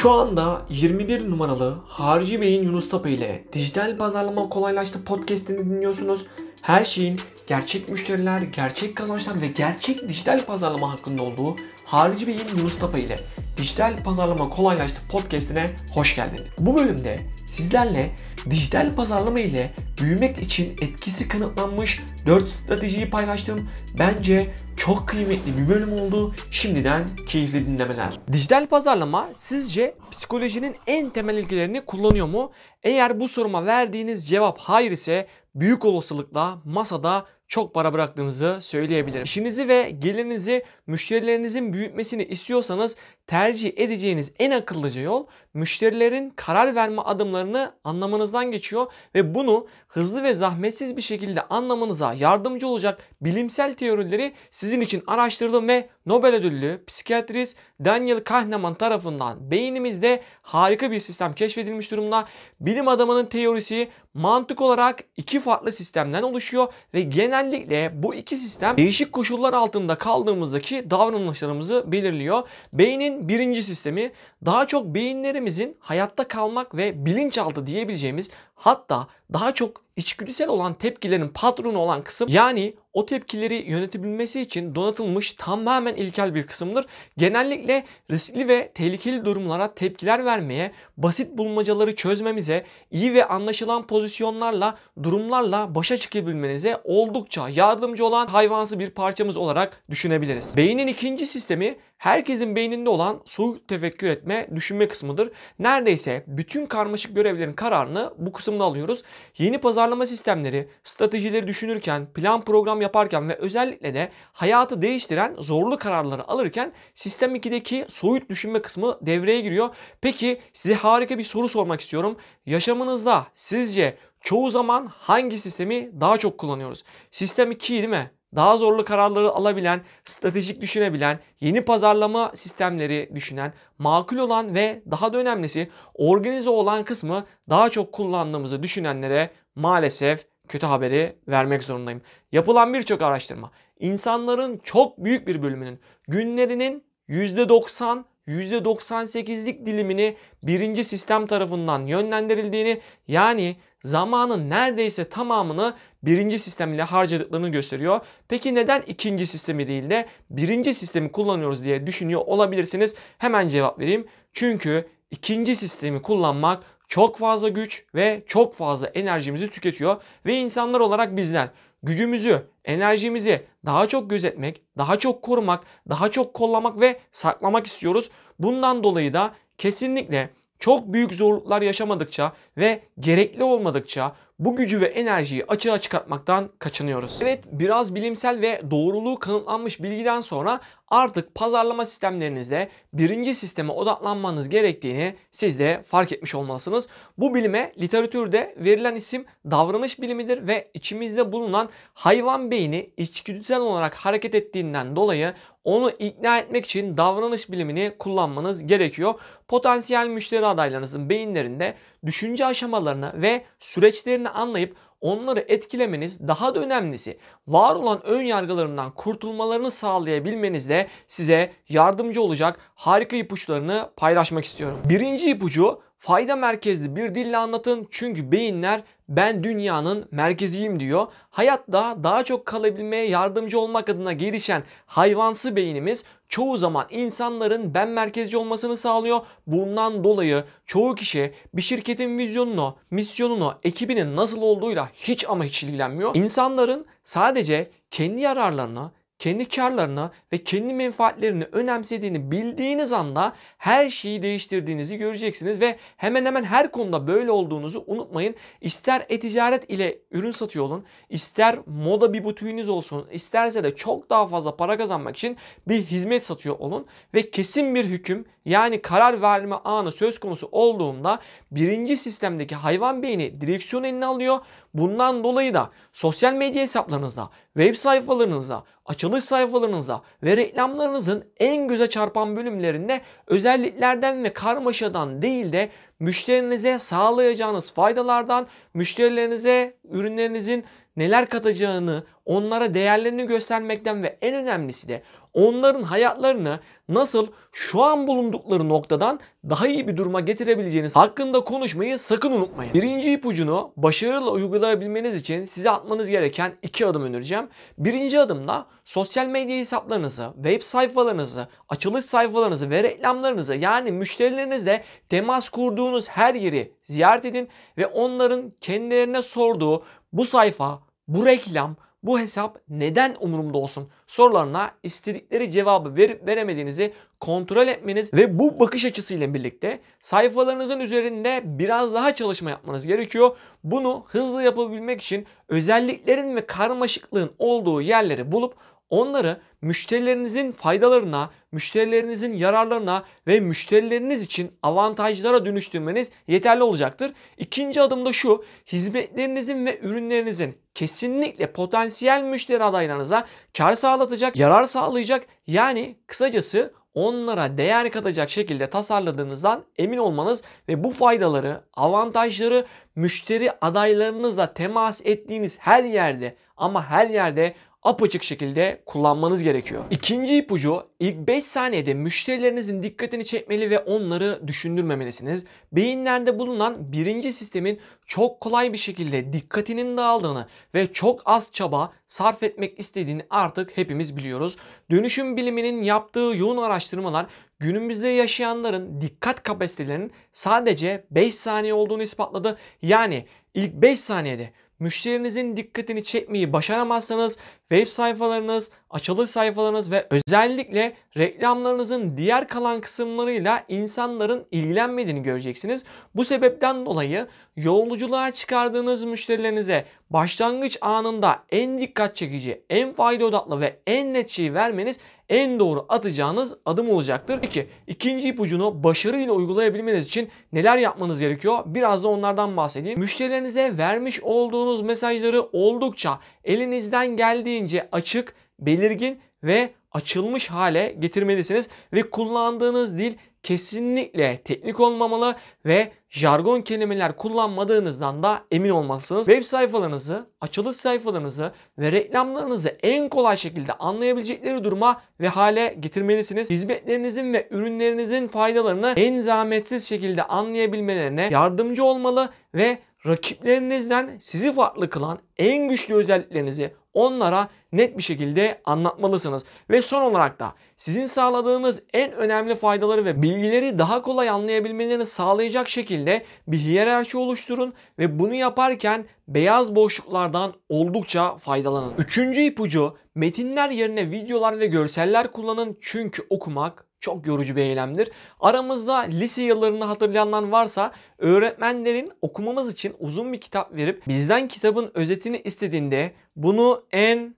Şu anda 21 numaralı Harcı Bey'in Yunus Tapa ile Dijital Pazarlama Kolaylaştı podcastini dinliyorsunuz. Her şeyin gerçek müşteriler, gerçek kazançlar ve gerçek dijital pazarlama hakkında olduğu Harcı Bey'in Yunus Tapa ile Dijital Pazarlama Kolaylaştı podcastine hoş geldiniz. Bu bölümde sizlerle dijital pazarlama ile büyümek için etkisi kanıtlanmış 4 stratejiyi paylaştım. Bence çok kıymetli bir bölüm oldu. Şimdiden keyifli dinlemeler. Dijital pazarlama sizce psikolojinin en temel ilkelerini kullanıyor mu? Eğer bu soruma verdiğiniz cevap hayır ise büyük olasılıkla masada çok para bıraktığınızı söyleyebilirim. İşinizi ve gelirinizi müşterilerinizin büyütmesini istiyorsanız tercih edeceğiniz en akıllıca yol müşterilerin karar verme adımlarını anlamanızdan geçiyor ve bunu hızlı ve zahmetsiz bir şekilde anlamanıza yardımcı olacak bilimsel teorileri sizin için araştırdım ve Nobel ödüllü psikiyatrist Daniel Kahneman tarafından beynimizde harika bir sistem keşfedilmiş durumda. Bilim adamının teorisi mantık olarak iki farklı sistemden oluşuyor ve genellikle bu iki sistem değişik koşullar altında kaldığımızdaki davranışlarımızı belirliyor. Beynin birinci sistemi daha çok beyinlerimizin hayatta kalmak ve bilinçaltı diyebileceğimiz hatta daha çok içgüdüsel olan tepkilerin patronu olan kısım yani o tepkileri yönetebilmesi için donatılmış tamamen ilkel bir kısımdır. Genellikle riskli ve tehlikeli durumlara tepkiler vermeye, basit bulmacaları çözmemize, iyi ve anlaşılan pozisyonlarla, durumlarla başa çıkabilmenize oldukça yardımcı olan hayvansı bir parçamız olarak düşünebiliriz. Beynin ikinci sistemi herkesin beyninde olan soğuk tefekkür etme, düşünme kısmıdır. Neredeyse bütün karmaşık görevlerin kararını bu kısımda alıyoruz. Yeni pazarlama sistemleri, stratejileri düşünürken, plan program yaparken ve özellikle de hayatı değiştiren zorlu kararları alırken sistem 2'deki soyut düşünme kısmı devreye giriyor. Peki size harika bir soru sormak istiyorum. Yaşamınızda sizce çoğu zaman hangi sistemi daha çok kullanıyoruz? Sistem 2 değil mi? daha zorlu kararları alabilen, stratejik düşünebilen, yeni pazarlama sistemleri düşünen, makul olan ve daha da önemlisi organize olan kısmı daha çok kullandığımızı düşünenlere maalesef kötü haberi vermek zorundayım. Yapılan birçok araştırma insanların çok büyük bir bölümünün günlerinin %90 %98'lik dilimini birinci sistem tarafından yönlendirildiğini yani zamanın neredeyse tamamını birinci sistem ile harcadıklarını gösteriyor. Peki neden ikinci sistemi değil de birinci sistemi kullanıyoruz diye düşünüyor olabilirsiniz. Hemen cevap vereyim. Çünkü ikinci sistemi kullanmak çok fazla güç ve çok fazla enerjimizi tüketiyor ve insanlar olarak bizler gücümüzü, enerjimizi daha çok gözetmek, daha çok korumak, daha çok kollamak ve saklamak istiyoruz. Bundan dolayı da kesinlikle çok büyük zorluklar yaşamadıkça ve gerekli olmadıkça bu gücü ve enerjiyi açığa çıkartmaktan kaçınıyoruz. Evet biraz bilimsel ve doğruluğu kanıtlanmış bilgiden sonra artık pazarlama sistemlerinizde birinci sisteme odaklanmanız gerektiğini siz de fark etmiş olmalısınız. Bu bilime literatürde verilen isim davranış bilimidir ve içimizde bulunan hayvan beyni içgüdüsel olarak hareket ettiğinden dolayı onu ikna etmek için davranış bilimini kullanmanız gerekiyor. Potansiyel müşteri adaylarınızın beyinlerinde düşünce aşamalarını ve süreçlerini anlayıp onları etkilemeniz daha da önemlisi var olan ön yargılarından kurtulmalarını sağlayabilmeniz de size yardımcı olacak harika ipuçlarını paylaşmak istiyorum. Birinci ipucu fayda merkezli bir dille anlatın çünkü beyinler ben dünyanın merkeziyim diyor. Hayatta daha çok kalabilmeye yardımcı olmak adına gelişen hayvansı beynimiz çoğu zaman insanların ben merkezci olmasını sağlıyor. Bundan dolayı çoğu kişi bir şirketin vizyonunu, misyonunu, ekibinin nasıl olduğuyla hiç ama hiç ilgilenmiyor. İnsanların sadece kendi yararlarını, kendi karlarını ve kendi menfaatlerini önemsediğini bildiğiniz anda her şeyi değiştirdiğinizi göreceksiniz ve hemen hemen her konuda böyle olduğunuzu unutmayın. İster e-ticaret ile ürün satıyor olun, ister moda bir butiğiniz olsun, isterse de çok daha fazla para kazanmak için bir hizmet satıyor olun ve kesin bir hüküm yani karar verme anı söz konusu olduğunda birinci sistemdeki hayvan beyni direksiyon eline alıyor. Bundan dolayı da sosyal medya hesaplarınızda, web sayfalarınızda, açılış sayfalarınızda ve reklamlarınızın en göze çarpan bölümlerinde özelliklerden ve karmaşadan değil de müşterinize sağlayacağınız faydalardan, müşterilerinize ürünlerinizin neler katacağını, onlara değerlerini göstermekten ve en önemlisi de onların hayatlarını nasıl şu an bulundukları noktadan daha iyi bir duruma getirebileceğiniz hakkında konuşmayı sakın unutmayın. Birinci ipucunu başarıyla uygulayabilmeniz için size atmanız gereken iki adım önereceğim. Birinci adımda sosyal medya hesaplarınızı, web sayfalarınızı, açılış sayfalarınızı ve reklamlarınızı yani müşterilerinizle temas kurduğunuz her yeri ziyaret edin ve onların kendilerine sorduğu bu sayfa, bu reklam, bu hesap neden umurumda olsun sorularına istedikleri cevabı verip veremediğinizi kontrol etmeniz ve bu bakış açısıyla birlikte sayfalarınızın üzerinde biraz daha çalışma yapmanız gerekiyor. Bunu hızlı yapabilmek için özelliklerin ve karmaşıklığın olduğu yerleri bulup onları müşterilerinizin faydalarına, müşterilerinizin yararlarına ve müşterileriniz için avantajlara dönüştürmeniz yeterli olacaktır. İkinci adım da şu. Hizmetlerinizin ve ürünlerinizin kesinlikle potansiyel müşteri adaylarınıza kar sağlatacak, yarar sağlayacak yani kısacası onlara değer katacak şekilde tasarladığınızdan emin olmanız ve bu faydaları, avantajları müşteri adaylarınızla temas ettiğiniz her yerde ama her yerde apaçık şekilde kullanmanız gerekiyor. İkinci ipucu ilk 5 saniyede müşterilerinizin dikkatini çekmeli ve onları düşündürmemelisiniz. Beyinlerde bulunan birinci sistemin çok kolay bir şekilde dikkatinin dağıldığını ve çok az çaba sarf etmek istediğini artık hepimiz biliyoruz. Dönüşüm biliminin yaptığı yoğun araştırmalar günümüzde yaşayanların dikkat kapasitelerinin sadece 5 saniye olduğunu ispatladı. Yani ilk 5 saniyede müşterinizin dikkatini çekmeyi başaramazsanız web sayfalarınız, açılış sayfalarınız ve özellikle reklamlarınızın diğer kalan kısımlarıyla insanların ilgilenmediğini göreceksiniz. Bu sebepten dolayı yolculuğa çıkardığınız müşterilerinize başlangıç anında en dikkat çekici, en fayda odaklı ve en net şeyi vermeniz en doğru atacağınız adım olacaktır. Peki ikinci ipucunu başarıyla uygulayabilmeniz için neler yapmanız gerekiyor? Biraz da onlardan bahsedeyim. Müşterilerinize vermiş olduğunuz mesajları oldukça elinizden geldiğince açık, belirgin ve açılmış hale getirmelisiniz ve kullandığınız dil kesinlikle teknik olmamalı ve jargon kelimeler kullanmadığınızdan da emin olmalısınız. Web sayfalarınızı, açılış sayfalarınızı ve reklamlarınızı en kolay şekilde anlayabilecekleri duruma ve hale getirmelisiniz. Hizmetlerinizin ve ürünlerinizin faydalarını en zahmetsiz şekilde anlayabilmelerine yardımcı olmalı ve rakiplerinizden sizi farklı kılan en güçlü özelliklerinizi onlara net bir şekilde anlatmalısınız. Ve son olarak da sizin sağladığınız en önemli faydaları ve bilgileri daha kolay anlayabilmelerini sağlayacak şekilde bir hiyerarşi oluşturun ve bunu yaparken beyaz boşluklardan oldukça faydalanın. Üçüncü ipucu metinler yerine videolar ve görseller kullanın çünkü okumak çok yorucu bir eylemdir. Aramızda lise yıllarını hatırlayanlar varsa öğretmenlerin okumamız için uzun bir kitap verip bizden kitabın özetini istediğinde bunu en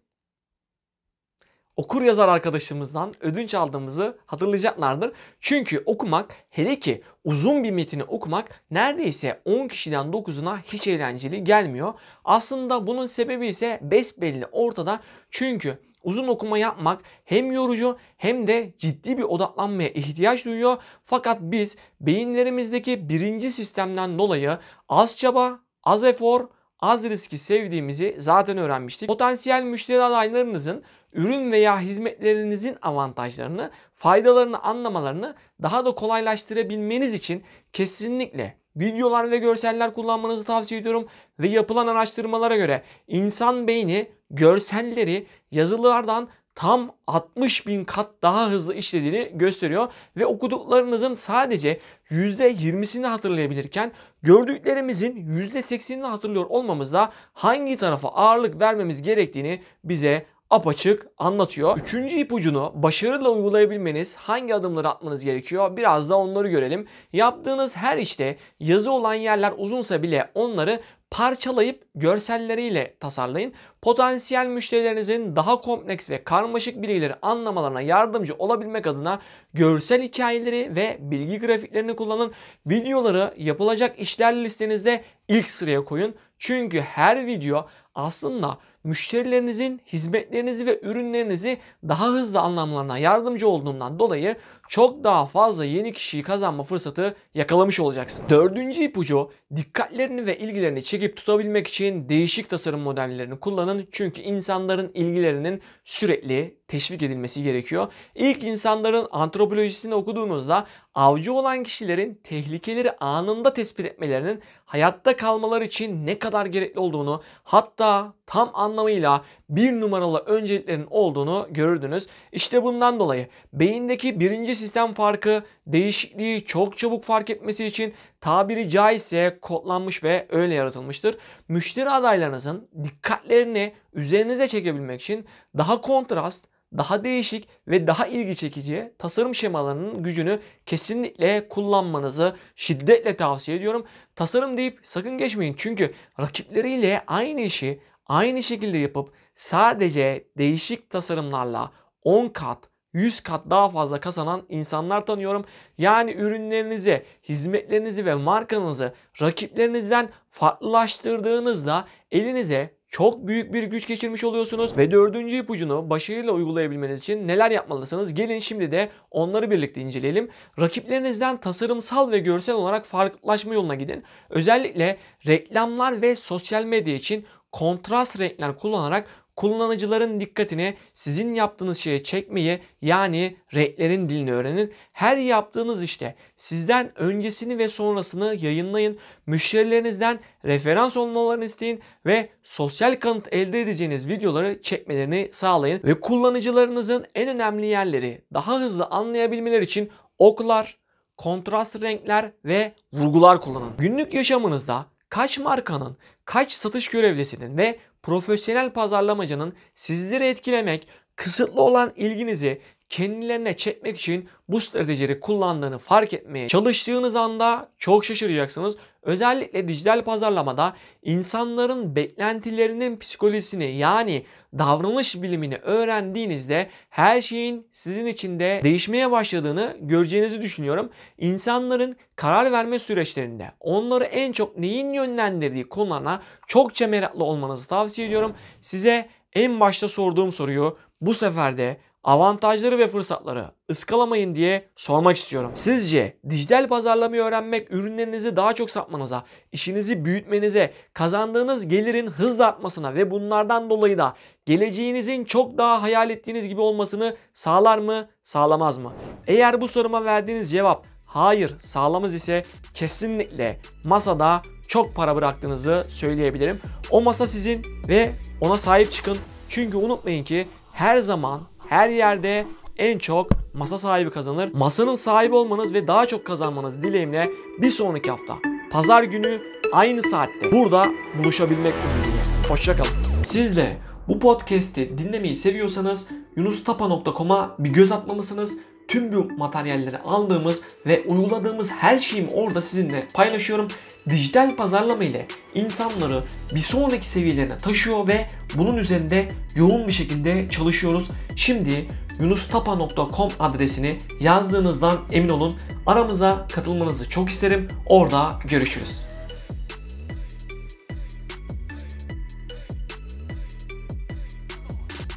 okur yazar arkadaşımızdan ödünç aldığımızı hatırlayacaklardır. Çünkü okumak hele ki uzun bir metini okumak neredeyse 10 kişiden 9'una hiç eğlenceli gelmiyor. Aslında bunun sebebi ise besbelli ortada. Çünkü uzun okuma yapmak hem yorucu hem de ciddi bir odaklanmaya ihtiyaç duyuyor. Fakat biz beyinlerimizdeki birinci sistemden dolayı az çaba, az efor, az riski sevdiğimizi zaten öğrenmiştik. Potansiyel müşteri adaylarınızın ürün veya hizmetlerinizin avantajlarını, faydalarını anlamalarını daha da kolaylaştırabilmeniz için kesinlikle videolar ve görseller kullanmanızı tavsiye ediyorum. Ve yapılan araştırmalara göre insan beyni görselleri yazılardan tam 60 bin kat daha hızlı işlediğini gösteriyor. Ve okuduklarınızın sadece %20'sini hatırlayabilirken gördüklerimizin %80'ini hatırlıyor olmamızda hangi tarafa ağırlık vermemiz gerektiğini bize apaçık anlatıyor. Üçüncü ipucunu başarıyla uygulayabilmeniz hangi adımları atmanız gerekiyor? Biraz da onları görelim. Yaptığınız her işte yazı olan yerler uzunsa bile onları parçalayıp görselleriyle tasarlayın. Potansiyel müşterilerinizin daha kompleks ve karmaşık bilgileri anlamalarına yardımcı olabilmek adına görsel hikayeleri ve bilgi grafiklerini kullanın. Videoları yapılacak işler listenizde ilk sıraya koyun. Çünkü her video aslında müşterilerinizin hizmetlerinizi ve ürünlerinizi daha hızlı anlamlarına yardımcı olduğundan dolayı çok daha fazla yeni kişiyi kazanma fırsatı yakalamış olacaksın. Dördüncü ipucu dikkatlerini ve ilgilerini çekip tutabilmek için değişik tasarım modellerini kullanın. Çünkü insanların ilgilerinin sürekli teşvik edilmesi gerekiyor. İlk insanların antropolojisini okuduğunuzda avcı olan kişilerin tehlikeleri anında tespit etmelerinin hayatta kalmaları için ne kadar gerekli olduğunu hatta tam anlamıyla bir numaralı önceliklerin olduğunu görürdünüz. İşte bundan dolayı beyindeki birinci sistem farkı değişikliği çok çabuk fark etmesi için tabiri caizse kodlanmış ve öyle yaratılmıştır. Müşteri adaylarınızın dikkatlerini üzerinize çekebilmek için daha kontrast, daha değişik ve daha ilgi çekici tasarım şemalarının gücünü kesinlikle kullanmanızı şiddetle tavsiye ediyorum. Tasarım deyip sakın geçmeyin çünkü rakipleriyle aynı işi aynı şekilde yapıp sadece değişik tasarımlarla 10 kat 100 kat daha fazla kazanan insanlar tanıyorum. Yani ürünlerinizi, hizmetlerinizi ve markanızı rakiplerinizden farklılaştırdığınızda elinize çok büyük bir güç geçirmiş oluyorsunuz ve dördüncü ipucunu başarıyla uygulayabilmeniz için neler yapmalısınız? Gelin şimdi de onları birlikte inceleyelim. Rakiplerinizden tasarımsal ve görsel olarak farklılaşma yoluna gidin. Özellikle reklamlar ve sosyal medya için kontrast renkler kullanarak kullanıcıların dikkatini sizin yaptığınız şeye çekmeyi yani renklerin dilini öğrenin. Her yaptığınız işte sizden öncesini ve sonrasını yayınlayın. Müşterilerinizden referans olmalarını isteyin ve sosyal kanıt elde edeceğiniz videoları çekmelerini sağlayın. Ve kullanıcılarınızın en önemli yerleri daha hızlı anlayabilmeleri için oklar, kontrast renkler ve vurgular kullanın. Günlük yaşamınızda kaç markanın, kaç satış görevlisinin ve profesyonel pazarlamacının sizleri etkilemek, kısıtlı olan ilginizi kendilerine çekmek için bu stratejileri kullandığını fark etmeye çalıştığınız anda çok şaşıracaksınız. Özellikle dijital pazarlamada insanların beklentilerinin psikolojisini yani davranış bilimini öğrendiğinizde her şeyin sizin içinde değişmeye başladığını göreceğinizi düşünüyorum. İnsanların karar verme süreçlerinde onları en çok neyin yönlendirdiği konularına çokça meraklı olmanızı tavsiye ediyorum. Size en başta sorduğum soruyu bu sefer de avantajları ve fırsatları ıskalamayın diye sormak istiyorum. Sizce dijital pazarlamayı öğrenmek ürünlerinizi daha çok satmanıza, işinizi büyütmenize, kazandığınız gelirin hızla artmasına ve bunlardan dolayı da geleceğinizin çok daha hayal ettiğiniz gibi olmasını sağlar mı, sağlamaz mı? Eğer bu soruma verdiğiniz cevap hayır sağlamaz ise kesinlikle masada çok para bıraktığınızı söyleyebilirim. O masa sizin ve ona sahip çıkın. Çünkü unutmayın ki her zaman her yerde en çok masa sahibi kazanır. Masanın sahibi olmanız ve daha çok kazanmanız dileğimle bir sonraki hafta pazar günü aynı saatte burada buluşabilmek ümidiyle. Hoşçakalın. Siz de bu podcast'i dinlemeyi seviyorsanız yunustapa.com'a bir göz atmalısınız. Tüm bu materyalleri aldığımız ve uyguladığımız her şeyimi orada sizinle paylaşıyorum. Dijital pazarlama ile insanları bir sonraki seviyelerine taşıyor ve bunun üzerinde yoğun bir şekilde çalışıyoruz. Şimdi yunustapa.com adresini yazdığınızdan emin olun. Aramıza katılmanızı çok isterim. Orada görüşürüz.